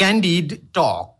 Candid Talk.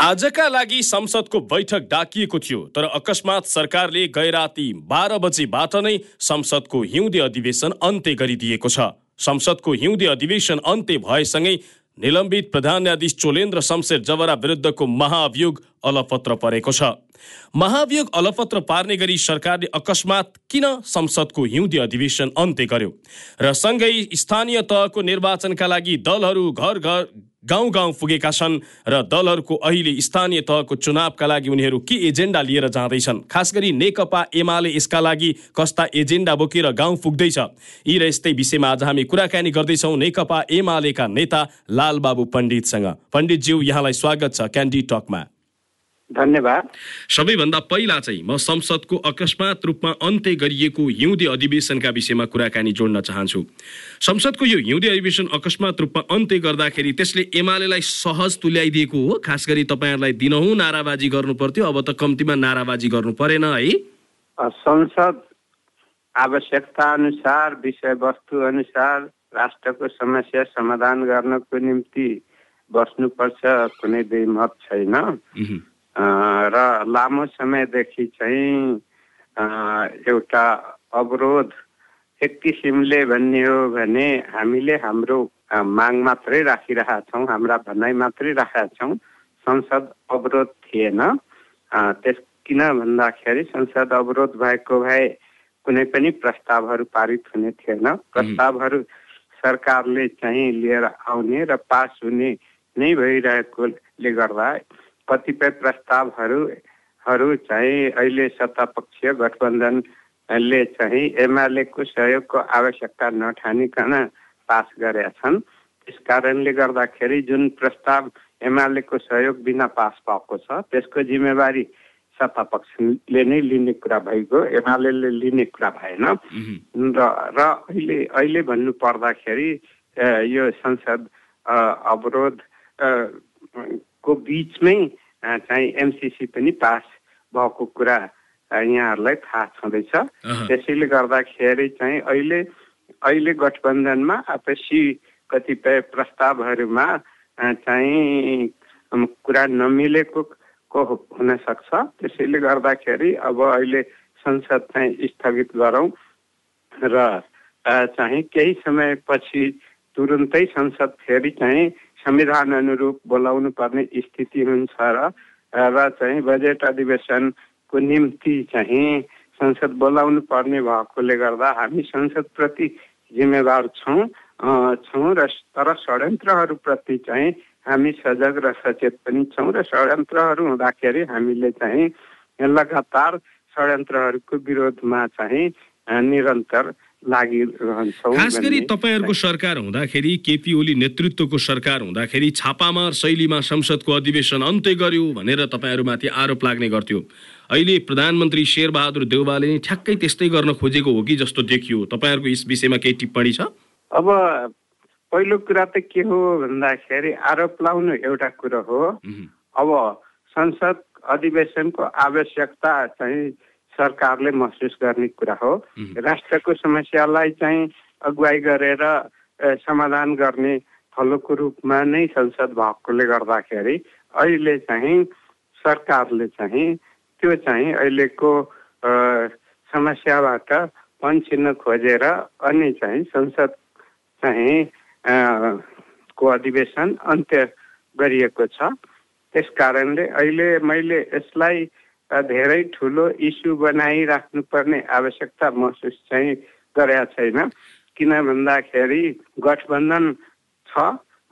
आजका लागि संसदको बैठक डाकिएको थियो तर अकस्मात सरकारले गैराती बाह्र बजेबाट नै संसदको हिउँदे अधिवेशन अन्त्य गरिदिएको छ। संसदको हिउँदे अधिवेशन अन्त्य भएसँगै निलम्बित प्रधान न्यायाधीश चोलेन्द्र शमशेर जवरा विरुद्धको महाअभियोग अलपत्र परेको छ। महाभियोग अलपत्र पार्ने गरी सरकारले अकस्मात किन संसदको हिउँदे अधिवेशन अन्त्य गर्यो? र सँगै स्थानीय तहको निर्वाचनका लागि दलहरू घर घर गाउँ गाउँ पुगेका छन् र दलहरूको अहिले स्थानीय तहको चुनावका लागि उनीहरू के एजेन्डा लिएर जाँदैछन्? खास गरी नेकपा एमाले यसका लागि कस्ता एजेन्डा बोकेर गाउँ पुग्दैछ? यी र यस्तै विषयमा आज हामी कुराकानी गर्दैछौँ नेकपा एमालेका नेता लालबाबु पण्डितसँग। पण्डितज्यू यहाँलाई स्वागत छ क्यान्डी टकमा। धन्यवाद। सबैभन्दा पहिला चाहिँ म संसदको अकस्मात रूपमा अन्त्य गरिएको हिउँदे अधिवेशनका विषयमा कुराकानी जोड्न चाहन्छु। संसदको यो हिउँदे अधिवेशन अकस्मात रूपमा अन्त्य गर्दाखेरि त्यसले एमालेलाई सहज तुल्याइदिएको हो। खास गरी तपाईँहरूलाई दिनहुँ नाराबाजी गर्नु पर्थ्यो अब त कम्तीमा नाराबाजी गर्नु परेन है। संसद आवश्यकता अनुसार विषयवस्तु अनुसार राष्ट्रको समस्या समाधान गर्नको निम्ति बस्नुपर्छ कुनै दुई मत छैन र लामो समयदेखि चाहिँ एउटा अवरोध एक किसिमले भन्ने हो भने हामीले हाम्रो माग मात्रै राखिरहेका छौँ हाम्रा भनाइ मात्रै राखेका छौँ संसद अवरोध थिएन। त्यस किन भन्दाखेरि संसद अवरोध भएको भए कुनै पनि प्रस्तावहरू पारित हुने थिएन। प्रस्तावहरू सरकारले चाहिँ लिएर आउने र पास हुने नै भइरहेकोले गर्दा कतिपय प्रस्तावहरू चाहिँ अहिले सत्तापक्षीय गठबन्धनले चाहिँ एमालेको सहयोगको आवश्यकता नठानिकन पास गरेका छन्। त्यस कारणले गर्दाखेरि जुन प्रस्ताव एमालेको सहयोग बिना पास भएको छ त्यसको जिम्मेवारी सत्तापक्षले नै लिने कुरा भइगयो एमाले लिने कुरा भएन। र र अहिले अहिले भन्नु पर्दाखेरि यो संसद अवरोध को बिचमै चाहिँ एमसिसी पनि पास भएको कुरा यहाँहरूलाई थाहा छँदैछ। त्यसैले गर्दाखेरि चाहिँ अहिले अहिले गठबन्धनमा आपसी कतिपय प्रस्तावहरूमा चाहिँ कुरा नमिलेको को हुन सक्छ त्यसैले गर्दाखेरि अब अहिले संसद चाहिँ स्थगित गरौँ र चाहिँ केही समयपछि तुरुन्तै संसद फेरि चाहिँ संविधान अनुरूप बोलाउनु पर्ने स्थिति हुन्छ र र चाहिँ बजेट अधिवेशनको निम्ति चाहिँ संसद बोलाउनु पर्ने भएकोले गर्दा हामी संसदप्रति जिम्मेवार छौँ छौँ र तर षड्यन्त्रहरूप्रति चाहिँ हामी सजग र सचेत पनि छौँ र षड्यन्त्रहरू हुँदाखेरि हामीले चाहिँ लगातार षड्यन्त्रहरूको विरोधमा चाहिँ निरन्तर खास गरी तपाईँहरूको सरकार हुँदाखेरि केपी ओली नेतृत्वको सरकार हुँदाखेरि छापामार शैलीमा संसदको अधिवेशन अन्त्य गर्यो भनेर तपाईँहरूमाथि आरोप लाग्ने गर्थ्यो। अहिले प्रधानमन्त्री शेरबहादुर देउवाले नै ठ्याक्कै त्यस्तै गर्न खोजेको हो कि जस्तो देखियो। तपाईँहरूको यस विषयमा केही टिप्पणी छ? अब पहिलो कुरा त के हो भन्दाखेरि आरोप लाउनु एउटा कुरो हो। अब संसद अधिवेशनको आवश्यकता चाहिँ सरकारले महसुस गर्ने कुरा हो। राष्ट्रको समस्यालाई चाहिँ अगुवाई गरेर समाधान गर्ने फलोको रूपमा नै संसद भएकोले गर्दाखेरि अहिले चाहिँ सरकारले चाहिँ त्यो चाहिँ अहिलेको समस्याबाट पन्छिन्न खोजेर अनि चाहिँ संसद चाहिँ को अधिवेशन अन्त्य गरिएको छ। त्यस कारणले अहिले मैले यसलाई धेरै ठुलो इस्यु बनाइराख्नुपर्ने आवश्यकता महसुस चाहिँ गरेका छैन। किन भन्दाखेरि गठबन्धन छ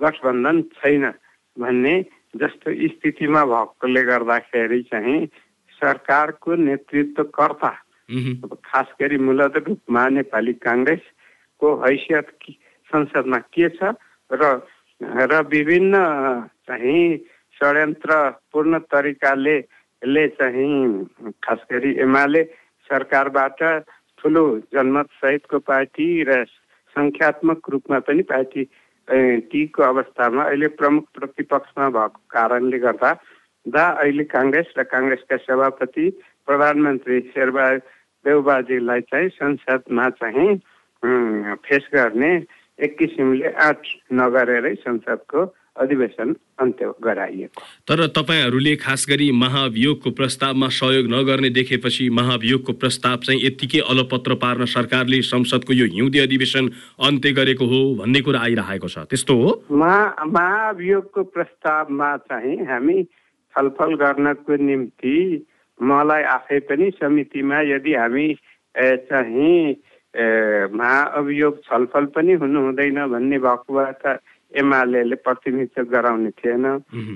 गठबन्धन छैन भन्ने जस्तो स्थितिमा भएकोले गर्दाखेरि चाहिँ सरकारको नेतृत्वकर्ता खास गरी मूलत रूपमा नेपाली काङ्ग्रेसको हैसियत संसदमा के छ र र विभिन्न चाहिँ षड्यन्त्रपूर्ण तरिकाले ले चाहिँ खास गरी एमाले सरकारबाट ठुलो जनमत सहितको पार्टी र सङ्ख्यात्मक रूपमा पनि पार्टी टीको अवस्थामा अहिले प्रमुख प्रतिपक्षमा भएको कारणले गर्दा दा अहिले काङ्ग्रेस र काङ्ग्रेसका सभापति प्रधानमन्त्री शेरबहादुर देउबाजीलाई चाहिँ संसदमा चाहिँ फेस गर्ने एक किसिमले आँट नगरेरै संसदको अधिवेशन अन्त्य गराइएको। तर तपाईँहरूले खास गरी महाभियोगको प्रस्तावमा सहयोग नगर्ने देखेपछि महाभियोगको प्रस्ताव चाहिँ यत्तिकै अलपत्र पार्न सरकारले संसदको यो हिउँदे अधिवेशन अन्त्य गरेको हो भन्ने कुरा आइरहेको छ। त्यस्तो हो? महा महाभियोगको प्रस्तावमा चाहिँ हामी छलफल गर्नको निम्ति मलाई आफै पनि समितिमा यदि हामी चाहिँ महाअभियोग छलफल पनि हुनु हुँदैन भन्ने भएको भए त एमाले प्रतिनिधित्व गराउने थिएन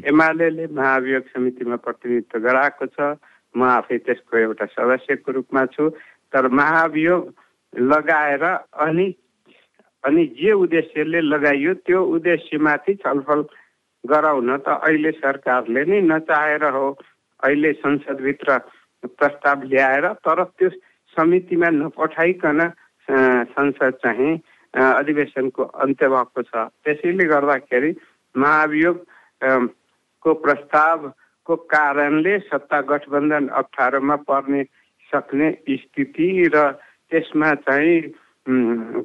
एमाले महाभियोग समितिमा प्रतिनिधित्व गराएको छ म आफै त्यसको एउटा सदस्यको रूपमा छु तर महाभियोग लगाएर अनि अनि जे उद्देश्यले लगाइयो त्यो उद्देश्यमाथि छलफल गराउन त अहिले सरकारले नै नचाहेर हो अहिले संसदभित्र प्रस्ताव ल्याएर तर त्यो समितिमा नपठाइकन संसद चाहिँ अधिवेशनको अन्त्य भएको छ त्यसैले गर्दाखेरि महाभियोग को प्रस्तावको कारणले सत्ता गठबन्धन अप्ठ्यारोमा पर्ने सक्ने स्थिति र त्यसमा चाहिँ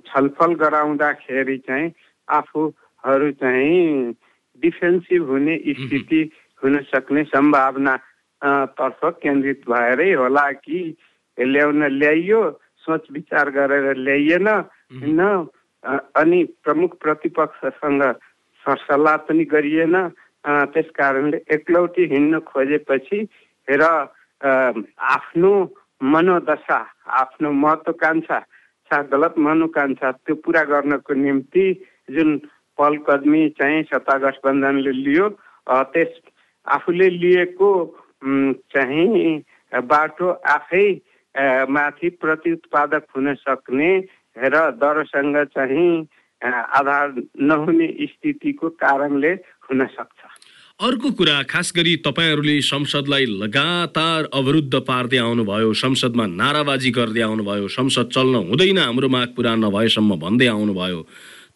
छलफल गराउँदाखेरि चाहिँ आफूहरू चाहिँ डिफेन्सिभ हुने स्थिति हुन सक्ने सम्भावना तर्फ केन्द्रित भएरै होला कि ल्याउन ल्याइयो सोच विचार गरेर ल्याइएन न अनि प्रमुख प्रतिपक्षसँग सरसल्लाह पनि गरिएन। त्यस कारणले एकलौटी हिँड्न खोजेपछि र आफ्नो मनोदशा आफ्नो महत्वकांक्षा सा गलत मनोकांक्षा त्यो पुरा गर्नको निम्ति जुन पलकदमी चाहिँ सत्ता गठबन्धनले लियो त्यस आफूले लिएको चाहिँ बाटो आफै माथि प्रत्युत्पादक हुन सक्ने र दरसँग चाहिँ आधार नहुने स्थितिको कारणले हुन सक्छ। अर्को कुरा खास गरी तपाईँहरूले संसदलाई लगातार अवरुद्ध पार्दै आउनुभयो संसदमा नाराबाजी गर्दै आउनुभयो संसद चल्न हुँदैन हाम्रो माग पुरा नभएसम्म भन्दै आउनुभयो।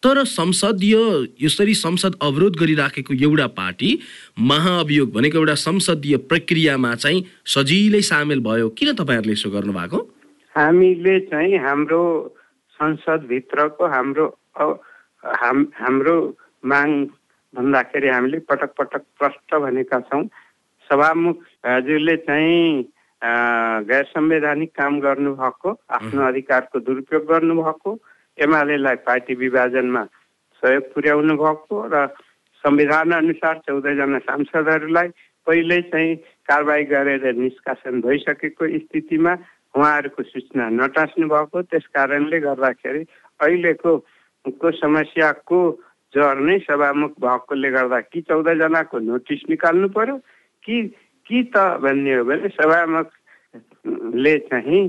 तर संसदीय यसरी संसद अवरोध गरिराखेको एउटा पार्टी महाअभियोग भनेको एउटा संसदीय प्रक्रियामा चाहिँ सजिलै सामेल भयो। किन तपाईँहरूले यसो गर्नुभएको? हामीले चाहिँ हाम्रो संसदभित्रको हाम्रो हाम हाम्रो माग भन्दाखेरि हामीले पटक पटक प्रष्ट भनेका छौँ। सभामुख हजुरले चाहिँ गैर संवैधानिक काम गर्नुभएको आफ्नो अधिकारको दुरुपयोग गर्नुभएको एमालेलाई पार्टी विभाजनमा सहयोग पुर्याउनु भएको र संविधान अनुसार चौधजना सांसदहरूलाई पहिल्यै चाहिँ कारवाही गरेर निष्कासन भइसकेको स्थितिमा उहाँहरूको सूचना नटाँच्नु भएको त्यस कारणले गर्दाखेरि अहिलेको को समस्याको जर नै सभामुख भएकोले गर्दा कि चौधजनाको नोटिस निकाल्नु पर्यो कि कि त भन्ने हो भने सभामुखले चाहिँ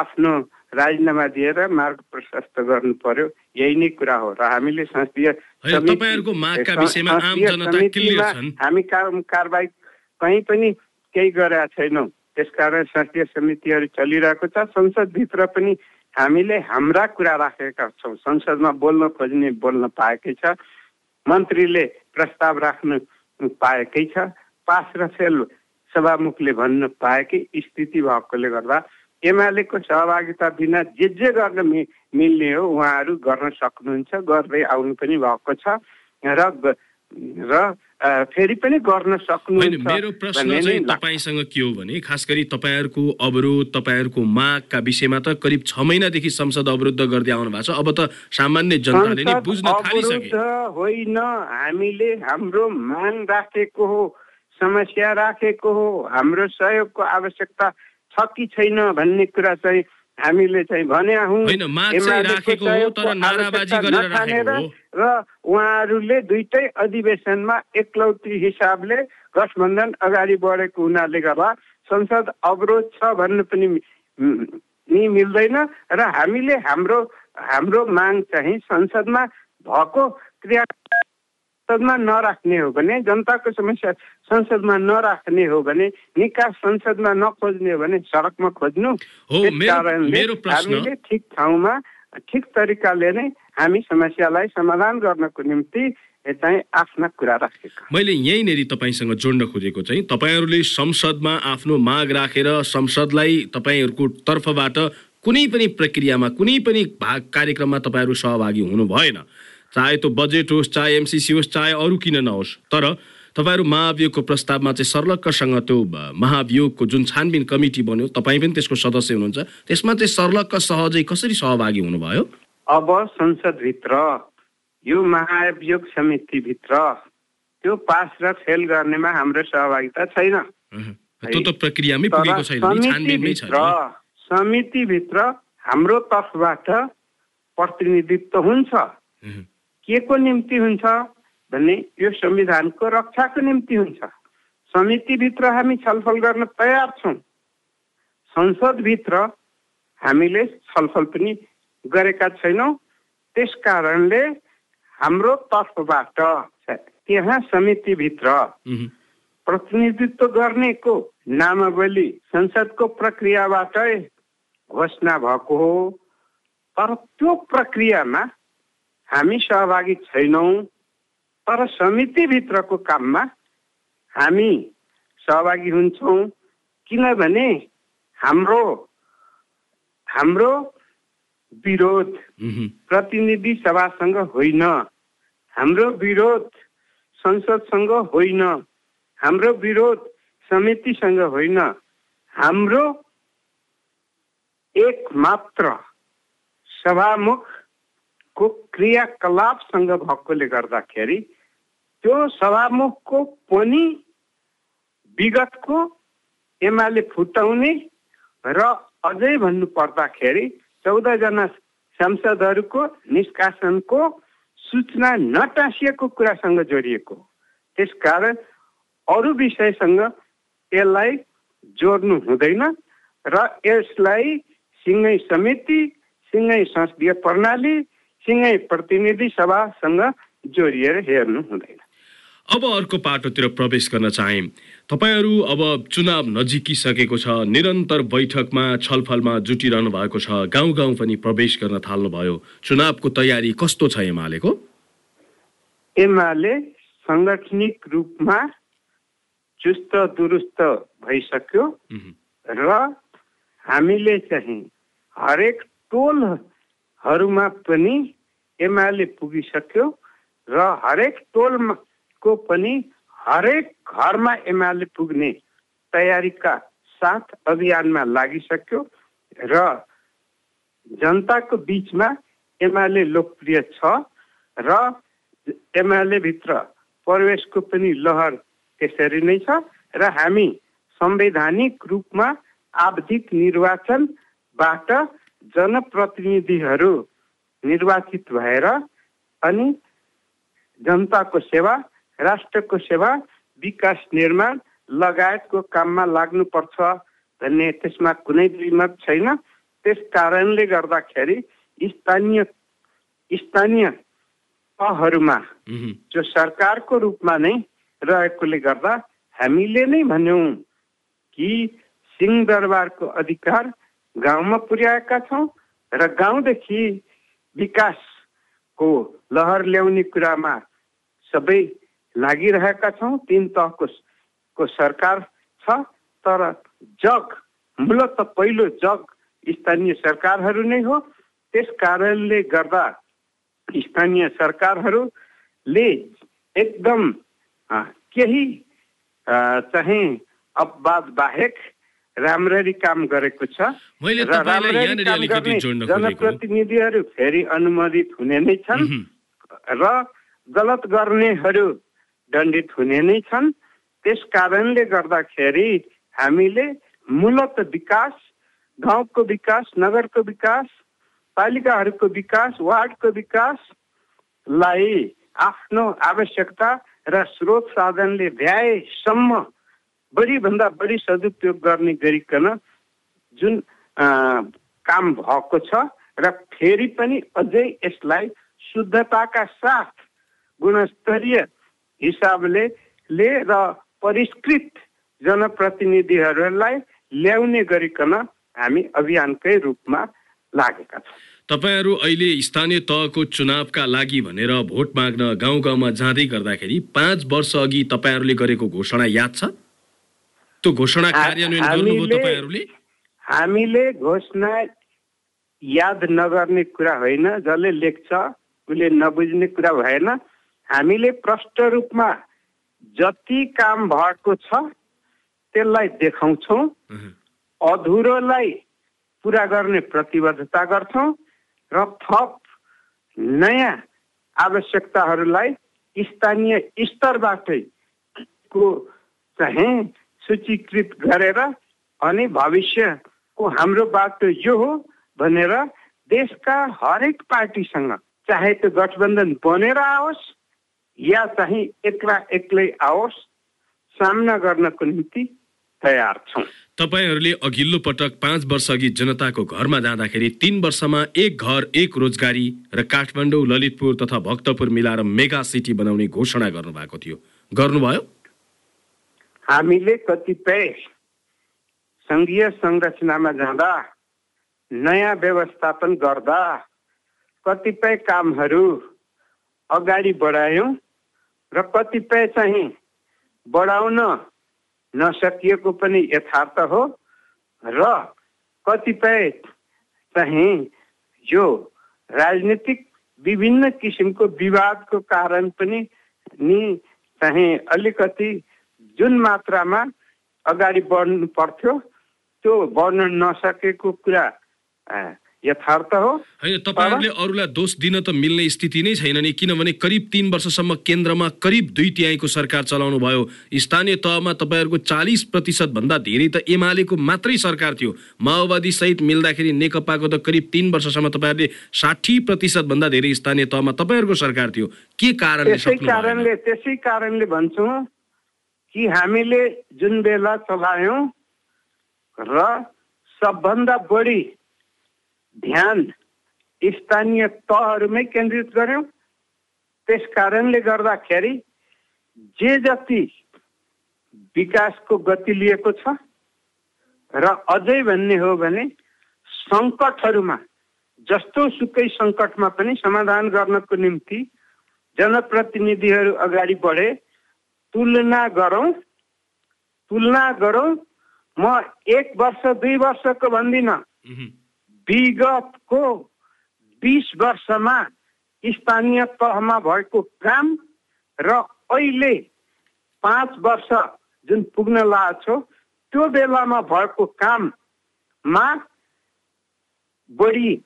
आफ्नो राजीनामा दिएर मार्ग प्रशस्त गर्नु पर्यो। यही नै कुरा हो र हामीले संसदीय हामी कारवाही कहीँ पनि केही गरेका छैनौँ। त्यसकारण संसदीय समितिहरू चलिरहेको छ। संसदभित्र पनि हामीले हाम्रा कुरा राखेका छौँ। संसदमा बोल्न खोज्ने बोल्न पाएकै छ। मन्त्रीले प्रस्ताव राख्नु पाएकै छ। पास र फेल सभामुखले भन्न पाएकै स्थिति भएकोले गर्दा एमालेको सहभागिता बिना जे जे गर्न मि मिल्ने हो उहाँहरू गर्न सक्नुहुन्छ गर्दै आउनु पनि भएको छ। र र फेरि पनि गर्न सक्नुहुन्छ। मेरो प्रश्न चाहिँ तपाईँसँग के हो भने खास गरी तपाईँहरूको अवरोध तपाईँहरूको मागका विषयमा त करिब छ महिनादेखि संसद अवरुद्ध गर्दै आउनु भएको छ। अब त सामान्य जनताले नै बुझ्न थालिसके। होइन हामीले हाम्रो माग राखेको हो समस्या राखेको हो हाम्रो सहयोगको आवश्यकता छ कि छैन भन्ने कुरा चाहिँ हामीले चाहिँ भने। र उहाँहरूले दुइटै अधिवेशनमा एकलौटी हिसाबले गठबन्धन अगाडि बढेको हुनाले गर्दा संसद अवरोध छ भन्नु पनि नि मिल्दैन र हामीले हाम्रो हाम्रो माग चाहिँ संसदमा भएको क्रिया संसदमा नराख्ने हो भने जनताको समस्या संसदमा नराख्ने हो भने निकास संसदमा नखोज्ने हो भने सडकमा खोज्नु? कारणले ठिक ठाउँमा ठिक तरिकाले नै हामी समस्यालाई समाधान गर्नको निम्ति चाहिँ आफ्ना कुरा राखेका। मैले यहीँनेरि तपाईँसँग जोड्न खोजेको चाहिँ तपाईँहरूले संसदमा आफ्नो माग राखेर संसदलाई तपाईँहरूको तर्फबाट कुनै पनि प्रक्रियामा कुनै पनि भाग कार्यक्रममा तपाईँहरू सहभागी हुनु भएन चाहे त्यो बजेट होस् चाहे एमसिसी होस् चाहे अरू किन नहोस् तर तपाईँहरू महाभियोगको प्रस्तावमा चाहिँ सर्लक्कसँग त्यो महाभियोगको जुन छानबिन कमिटी बन्यो तपाईँ पनि त्यसको सदस्य हुनुहुन्छ। त्यसमा चाहिँ सर्लक्क सहजै कसरी सहभागी हुनुभयो? अब संसदभित्र यो महाभियोग समितिभित्र त्यो पास र फेल गर्नेमा हाम्रो सहभागिता छैन। त्यो त प्रक्रियामै पुगेको छैन समितिभित्र हाम्रो तर्फबाट प्रतिनिधित्व हुन्छ। के को निम्ति हुन्छ? भने यो संविधानको रक्षाको निम्ति हुन्छ। समितिभित्र हामी छलफल गर्न तयार छौँ। संसदभित्र हामीले छलफल पनि गरेका छैनौँ। त्यस कारणले हाम्रो तर्फबाट त्यहाँ समितिभित्र। प्रतिनिधित्व गर्नेको नामावली संसदको प्रक्रियाबाटै घोषणा भएको हो। तर त्यो प्रक्रियामा हामी सहभागी छैनौँ। तर समितिभित्रको काममा हामी सहभागी हुन्छौँ। किनभने हाम्रो हाम्रो विरोध। प्रतिनिधि सभासँग होइन। हाम्रो विरोध संसदसँग होइन। हाम्रो विरोध समितिसँग होइन। हाम्रो एक मात्र सभामुखको क्रियाकलापसँग भएकोले गर्दाखेरि त्यो सभामुखको पनि विगतको एमाले फुटाउने र अझै भन्नु पर्दाखेरि चौधजना सांसदहरूको निष्कासनको सूचना नटाँसिएको कुरासँग जोडिएको त्यसकारण अरू विषयसँग यसलाई जोड्नु हुँदैन र यसलाई सिँगै समिति सिँगै संसदीय प्रणाली सिँगै प्रतिनिधि सभासँग जोडिएर हेर्नु हुँदैन। अब अर्को पाटोतिर प्रवेश गर्न चाहे। तपाईँहरू अब चुनाव नजिकिसकेको छ निरन्तर बैठकमा छलफलमा जुटिरहनु भएको छ गाउँ गाउँ पनि प्रवेश गर्न थाल्नुभयो। चुनावको तयारी कस्तो छ एमालेको? एमाले साङ्गठनिक रूपमा चुस्त दुरुस्त भइसक्यो र हामीले चाहिँ हरेक टोलहरूमा पनि एमाले पुगिसक्यो र हरेक टोलमा को पनि हरेक घरमा एमाले पुग्ने तयारीका साथ अभियानमा लागिसक्यो र जनताको बिचमा एमाले लोकप्रिय छ र एमाले भित्र प्रवेशको पनि लहर त्यसरी नै छ र हामी संवैधानिक रूपमा आवधिक निर्वाचनबाट जनप्रतिनिधिहरू निर्वाचित भएर अनि जनताको सेवा राष्ट्रको सेवा विकास निर्माण लगायतको काममा लाग्नुपर्छ भन्ने त्यसमा कुनै द्विमत छैन। त्यस कारणले गर्दाखेरि स्थानीय स्थानीय तहहरूमा जो सरकारको रूपमा नै रहेकोले गर्दा हामीले नै भन्यौँ कि सिंहदरबारको अधिकार गाउँमा पुर्याएका छौँ र गाउँदेखि विकासको लहर ल्याउने कुरामा सबै लागिरहेका छौँ। तिन तहको को सरकार छ तर जग मूलत पहिलो जग स्थानीय सरकारहरू नै हो। त्यस कारणले गर्दा स्थानीय सरकारहरूले एकदम केही चाहिँ अपवाद बाहेक राम्ररी काम गरेको छ। र राम्ररी काम गर्ने जनप्रतिनिधिहरू फेरि अनुमोदित हुने नै छन्। र गलत गर्नेहरू दण्डित हुने नै छन्। त्यस कारणले गर्दाखेरि हामीले मूलत विकास गाउँको विकास नगरको विकास पालिकाहरूको विकास वार्डको विकासलाई आफ्नो आवश्यकता र स्रोत साधनले भ्याएसम्म बढीभन्दा बढी सदुपयोग गर्ने गरिकन जुन काम भएको छ र फेरि पनि अझै यसलाई शुद्धताका साथ गुणस्तरीय हिसाबले ले र परिष्कृत जनप्रतिनिधिहरूलाई ल्याउने गरिकन हामी अभियानकै रूपमा लागेका छौँ। तपाईँहरू अहिले स्थानीय तहको चुनावका लागि भनेर भोट माग्न गाउँ गाउँमा जाँदै गर्दाखेरि पाँच वर्ष अघि तपाईँहरूले गरेको घोषणा याद छ? त्यो घोषणा कार्यान्वयन गर्नुभयो तपाईँहरूले? हामीले घोषणा याद नगर्ने कुरा होइन जसले लेख्छ उसले नबुझ्ने कुरा भएन। हामीले प्रष्ट रूपमा जति काम भएको छ त्यसलाई देखाउँछौँ। अधुरोलाई पुरा गर्ने प्रतिबद्धता गर्छौँ र थप नयाँ आवश्यकताहरूलाई स्थानीय स्तरबाटै को चाहिँ सूचीकृत गरेर अनि भविष्यको हाम्रो बाटो यो हो भनेर देशका हरेक पार्टीसँग चाहे त्यो गठबन्धन बनेर आओस् या चाहिँ एक्ला एक्लै आओस् सामना गर्नको निम्ति तयार छौँ। तपाईँहरूले अघिल्लो पटक पाँच वर्ष अघि जनताको घरमा जाँदाखेरि तिन वर्षमा एक घर एक रोजगारी र काठमाडौँ ललितपुर तथा भक्तपुर मिलाएर मेगा सिटी बनाउने घोषणा गर्नुभएको थियो। गर्नुभयो? हामीले कतिपय सङ्घीय संरचनामा जाँदा नयाँ व्यवस्थापन गर्दा कतिपय कामहरू अगाडि बढायौँ। र कतिपय चाहिँ बढाउन नसकिएको पनि यथार्थ हो र कतिपय चाहिँ यो राजनीतिक विभिन्न किसिमको विवादको कारण पनि नि चाहिँ अलिकति जुन मात्रामा अगाडि बढ्नु पर्थ्यो त्यो बढ्न नसकेको कुरा यथार्थ हो। होइन तपाईँहरूले अरूलाई दोष दिन त मिल्ने स्थिति नै छैन नि किनभने करिब तिन वर्षसम्म केन्द्रमा करिब दुई तिहाईको सरकार चलाउनु भयो स्थानीय तहमा तपाईँहरूको चालिस प्रतिशत भन्दा धेरै त एमालेको मात्रै सरकार थियो। माओवादी सहित मिल्दाखेरि नेकपाको त करिब तिन वर्षसम्म तपाईँहरूले साठी प्रतिशत भन्दा धेरै स्थानीय तहमा तपाईँहरूको सरकार थियो। के कारणले कारणले त्यसै कारणले भन्छौँ कि हामीले जुन बेला चलायौँ र सबभन्दा बढी ध्यान स्थानीय तहहरूमै केन्द्रित गर्यौँ। त्यस कारणले गर्दाखेरि जे जति विकासको गति लिएको छ र अझै भन्ने हो भने सङ्कटहरूमा जस्तो सुकै सङ्कटमा पनि समाधान गर्नको निम्ति जनप्रतिनिधिहरू अगाडि बढे तुलना गरौँ तुलना गरौँ। म एक वर्ष दुई वर्षको भन्दिनँ। विगतको बिस वर्षमा स्थानीय तहमा भएको काम र अहिले पाँच वर्ष जुन पुग्न लागेको छ त्यो बेलामा भएको काममा बढी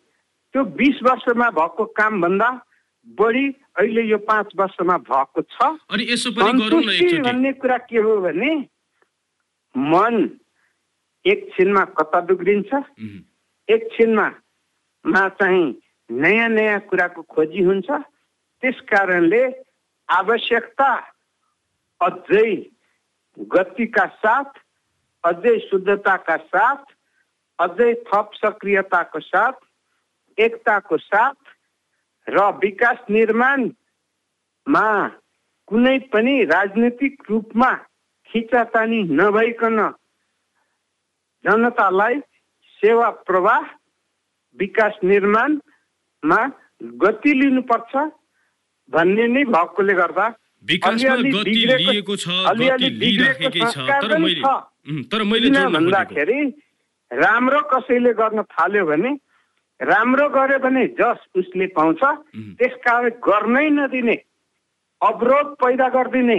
त्यो बिस वर्षमा भएको कामभन्दा बढी अहिले यो पाँच वर्षमा भएको छ। भन्ने कुरा के हो भने मन एकछिनमा कता बिग्रिन्छ एकछिनमा मा चाहिँ नयाँ नयाँ कुराको खोजी हुन्छ। त्यस कारणले आवश्यकता अझै गतिका साथ अझै शुद्धताका साथ अझै थप सक्रियताको साथ एकताको साथ र विकास निर्माणमा कुनै पनि राजनीतिक रूपमा खिचातानी नभइकन जनतालाई सेवा प्रवाह विकास निर्माणमा गति लिनुपर्छ भन्ने नै भएकोले गर्दा भन्दाखेरि राम्रो कसैले गर्न थाल्यो भने राम्रो गर्यो भने जस उसले पाउँछ त्यस कारण गर्नै नदिने अवरोध पैदा गरिदिने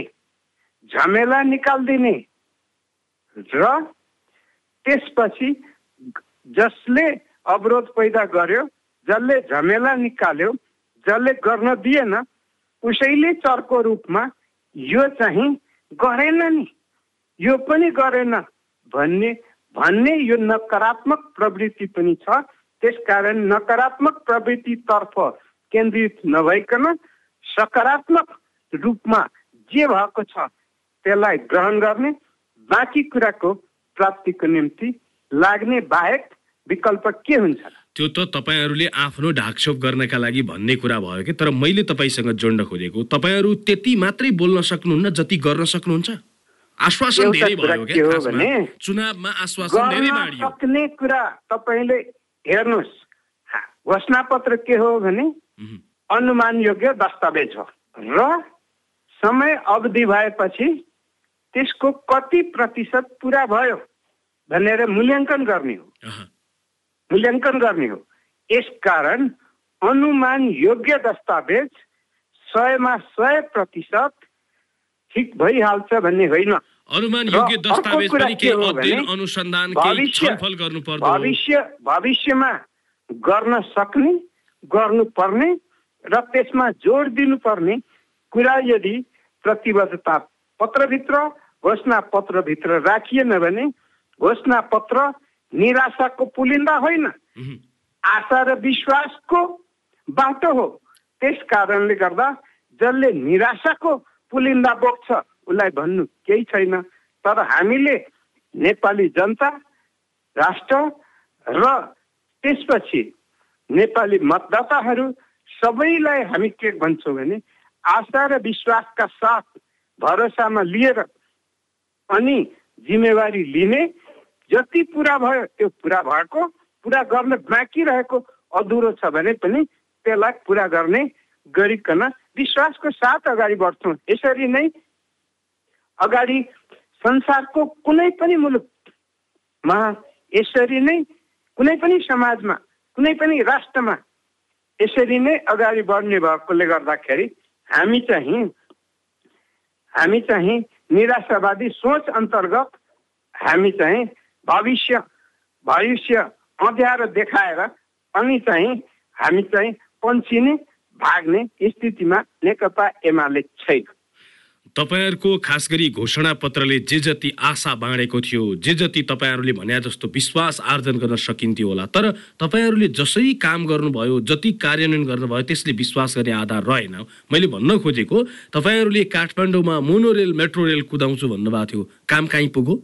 झमेला निकालिदिने र त्यसपछि जसले अवरोध पैदा गर्यो जसले झमेला निकाल्यो जसले गर्न दिएन उसैले चर्को रूपमा यो चाहिँ गरेन नि। यो पनि गरेन भन्ने भन्ने यो नकारात्मक प्रवृत्ति पनि छ। त्यसकारण नकारात्मक प्रवृत्तितर्फ केन्द्रित नभइकन सकारात्मक रूपमा जे भएको छ त्यसलाई ग्रहण गर्ने बाँकी कुराको प्राप्तिको निम्ति लाग्ने बाहेक विकल्प के हुन्छ? त्यो त तपाईँहरूले आफ्नो ढाकछोप गर्नका लागि भन्ने कुरा भयो कि तर मैले तपाईँसँग जोड्न खोजेको तपाईँहरू त्यति मात्रै बोल्न सक्नुहुन्न जति गर्न सक्नुहुन्छ? आश्वासन धेरै भयो चुनावमा आश्वासन धेरै सक्ने कुरा तपाईँले हेर्नुहोस्। घोषणा पत्र के हो भने अनुमान योग्य दस्तावेज हो। र समय अवधि भएपछि त्यसको कति प्रतिशत पुरा भयो? भनेर मूल्याङ्कन गर्ने हो। मूल्याङ्कन गर्ने हो। यसकारण अनुमान योग्य दस्तावेज सयमा सय प्रतिशत ठिक भइहाल्छ भन्ने होइन। अनुमान योग्य दस्तावेज पनि के अध्ययन अनुसन्धान छलफल गर्नु भविष्य भविष्यमा गर्न सक्ने गर्नुपर्ने र त्यसमा जोड दिनुपर्ने कुरा यदि प्रतिबद्धता पत्रभित्र घोषणा पत्रभित्र राखिएन भने घोषणा पत्र निराशाको पुलिन्दा होइन। आशा र विश्वासको बाटो हो। त्यस कारणले गर्दा जसले निराशाको पुलिन्दा बोक्छ उसलाई भन्नु केही छैन। तर हामीले नेपाली जनता राष्ट्र र त्यसपछि नेपाली मतदाताहरू सबैलाई हामी के भन्छौँ भने आशा र विश्वासका साथ भरोसामा लिएर अनि जिम्मेवारी लिने जति पुरा भयो त्यो पुरा भएको पुरा गर्न बाँकी रहेको अधुरो छ भने पनि त्यसलाई पुरा गर्ने गरिकन विश्वासको साथ अगाडि बढ्छौँ। यसरी नै अगाडि संसारको कुनै पनि मुलुकमा यसरी नै कुनै पनि समाजमा कुनै पनि राष्ट्रमा यसरी नै अगाडि बढ्ने भएकोले गर्दाखेरि हामी चाहिँ हामी चाहिँ निराशावादी सोच अन्तर्गत हामी चाहिँ भविष्य भविष्य अँध्यारो देखाएर अनि चाहिँ हामी चाहिँ पन्छिने भाग्ने स्थितिमा नेकपा एमाले छैन। तपाईँहरूको खास गरी घोषणा पत्रले जे जति आशा बाँडेको थियो जे जति तपाईँहरूले भने जस्तो विश्वास आर्जन गर्न सकिन्थ्यो होला तर तपाईँहरूले जसै काम गर्नुभयो जति कार्यान्वयन गर्नुभयो त्यसले विश्वास गर्ने आधार रहेन। मैले भन्न खोजेको तपाईँहरूले काठमाडौँमा मोनोरेल मेट्रो रेल कुदाउँछु भन्नुभएको थियो। काम कहीँ पुगो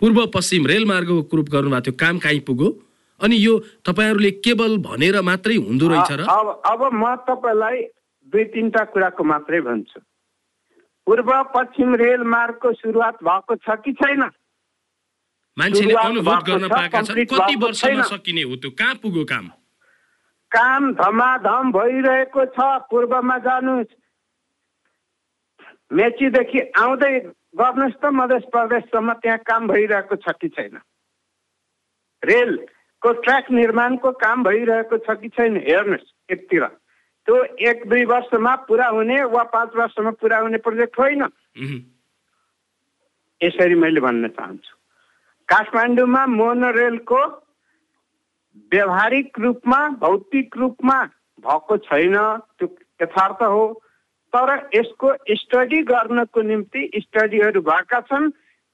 पूर्व पश्चिम रेलमार्गको कुरूप गर्नुभएको थियो काम कहीँ पुगो अनि यो तपाईँहरूले केवल भनेर मात्रै हुँदो रहेछ र? अब म तपाईँलाई दुई तिनवटा कुराको मात्रै भन्छु। पूर्व पश्चिम रेल मार्गको सुरुवात भएको छ कि छैन? मान्छेले अनुभव गर्न पाएका छन्। कति वर्षमा सकिने हो त्यो? कहाँ पुग्यो काम? काम धमाधम भइरहेको छ पूर्वमा जानुहोस्। मेचीदेखि आउँदै गर्नुहोस् त मध्य प्रदेशसम्म त्यहाँ काम भइरहेको छ कि छैन? रेलको ट्र्याक निर्माणको काम भइरहेको छ कि छैन? हेर्नुहोस् एकतिर त्यो एक दुई वर्षमा पुरा हुने वा पाँच वर्षमा पुरा हुने प्रोजेक्ट होइन। यसरी मैले भन्न चाहन्छु। काठमाडौँमा मोनोरेलको व्यावहारिक रूपमा भौतिक रूपमा भएको छैन त्यो यथार्थ हो। तर यसको स्टडी गर्नको निम्ति स्टडीहरू भएका छन्।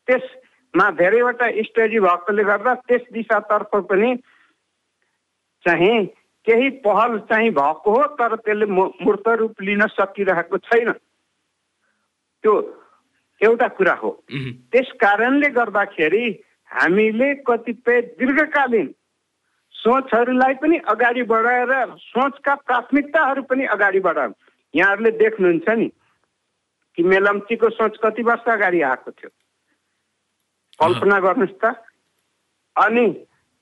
त्यसमा धेरैवटा स्टडी भएकोले गर्दा त्यस दिशातर्फ पनि चाहिँ केही पहल चाहिँ भएको हो तर त्यसले मूर्त रूप लिन सकिरहेको छैन। त्यो एउटा कुरा हो। त्यस कारणले गर्दाखेरि हामीले कतिपय दीर्घकालीन सोचहरूलाई पनि अगाडि बढाएर सोचका प्राथमिकताहरू पनि अगाडि बढाउँ यहाँहरूले देख्नुहुन्छ नि कि मेलम्चीको सोच कति वर्ष अगाडि आएको थियो। कल्पना गर्नुहोस् त। अनि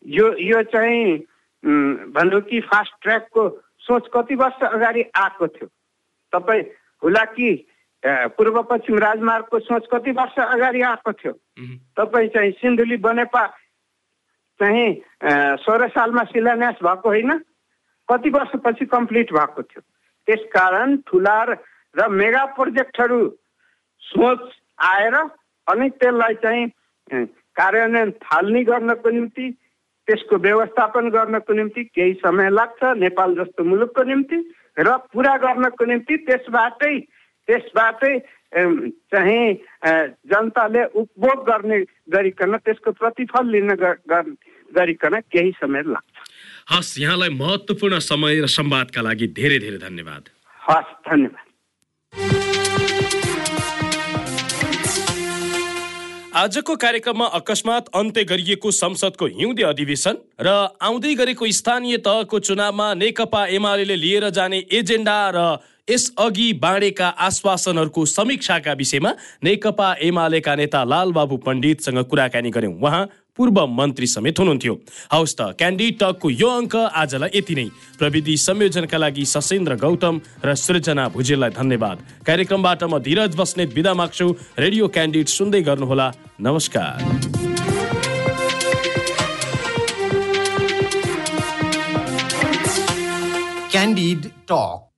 यो यो चाहिँ भनौँ कि फास्ट ट्र्याकको सोच कति वर्ष अगाडि आएको थियो। तपाईँ हुलाकी पूर्व पश्चिम राजमार्गको सोच कति वर्ष अगाडि आएको थियो। तपाईँ चाहिँ सिन्धुली बनेपा चाहिँ सोह्र सालमा शिलान्यास भएको होइन। कति वर्षपछि कम्प्लिट भएको थियो? त्यसकारण ठुला र मेगा प्रोजेक्टहरू सोच आएर अनि त्यसलाई चाहिँ कार्यान्वयन थाल्ने गर्नको निम्ति त्यसको व्यवस्थापन गर्नको निम्ति केही समय लाग्छ नेपाल जस्तो मुलुकको निम्ति र पुरा गर्नको निम्ति त्यसबाटै त्यसबाटै चाहिँ जनताले उपभोग गर्ने गरिकन त्यसको प्रतिफल लिन गरिकन केही समय लाग्छ। हस् यहाँलाई महत्त्वपूर्ण समय र संवादका लागि धेरै धेरै धन्यवाद। हस् धन्यवाद। आजको कार्यक्रममा अकस्मात अन्त्य गरिएको संसदको हिउँदे अधिवेशन र आउँदै गरेको स्थानीय तहको चुनावमा नेकपा एमाले लिएर जाने एजेन्डा र यसअघि बाँडेका आश्वासनहरूको समीक्षाका विषयमा नेकपा एमालेका नेता लालबाबु पण्डितसँग कुराकानी गर्यौं उहाँ पूर्व मन्त्री समेत हुनुहुन्थ्यो। हवस् त क्यान्डी टकको यो अङ्क आजलाई यति नै। प्रविधि संयोजनका लागि सशेन्द्र गौतम र सृजना भुजेललाई धन्यवाद। कार्यक्रमबाट म धीरज बस्नेत बिदा माग्छु। रेडियो क्यान्डिड सुन्दै गर्नुहोला। नमस्कार। Candid Talk.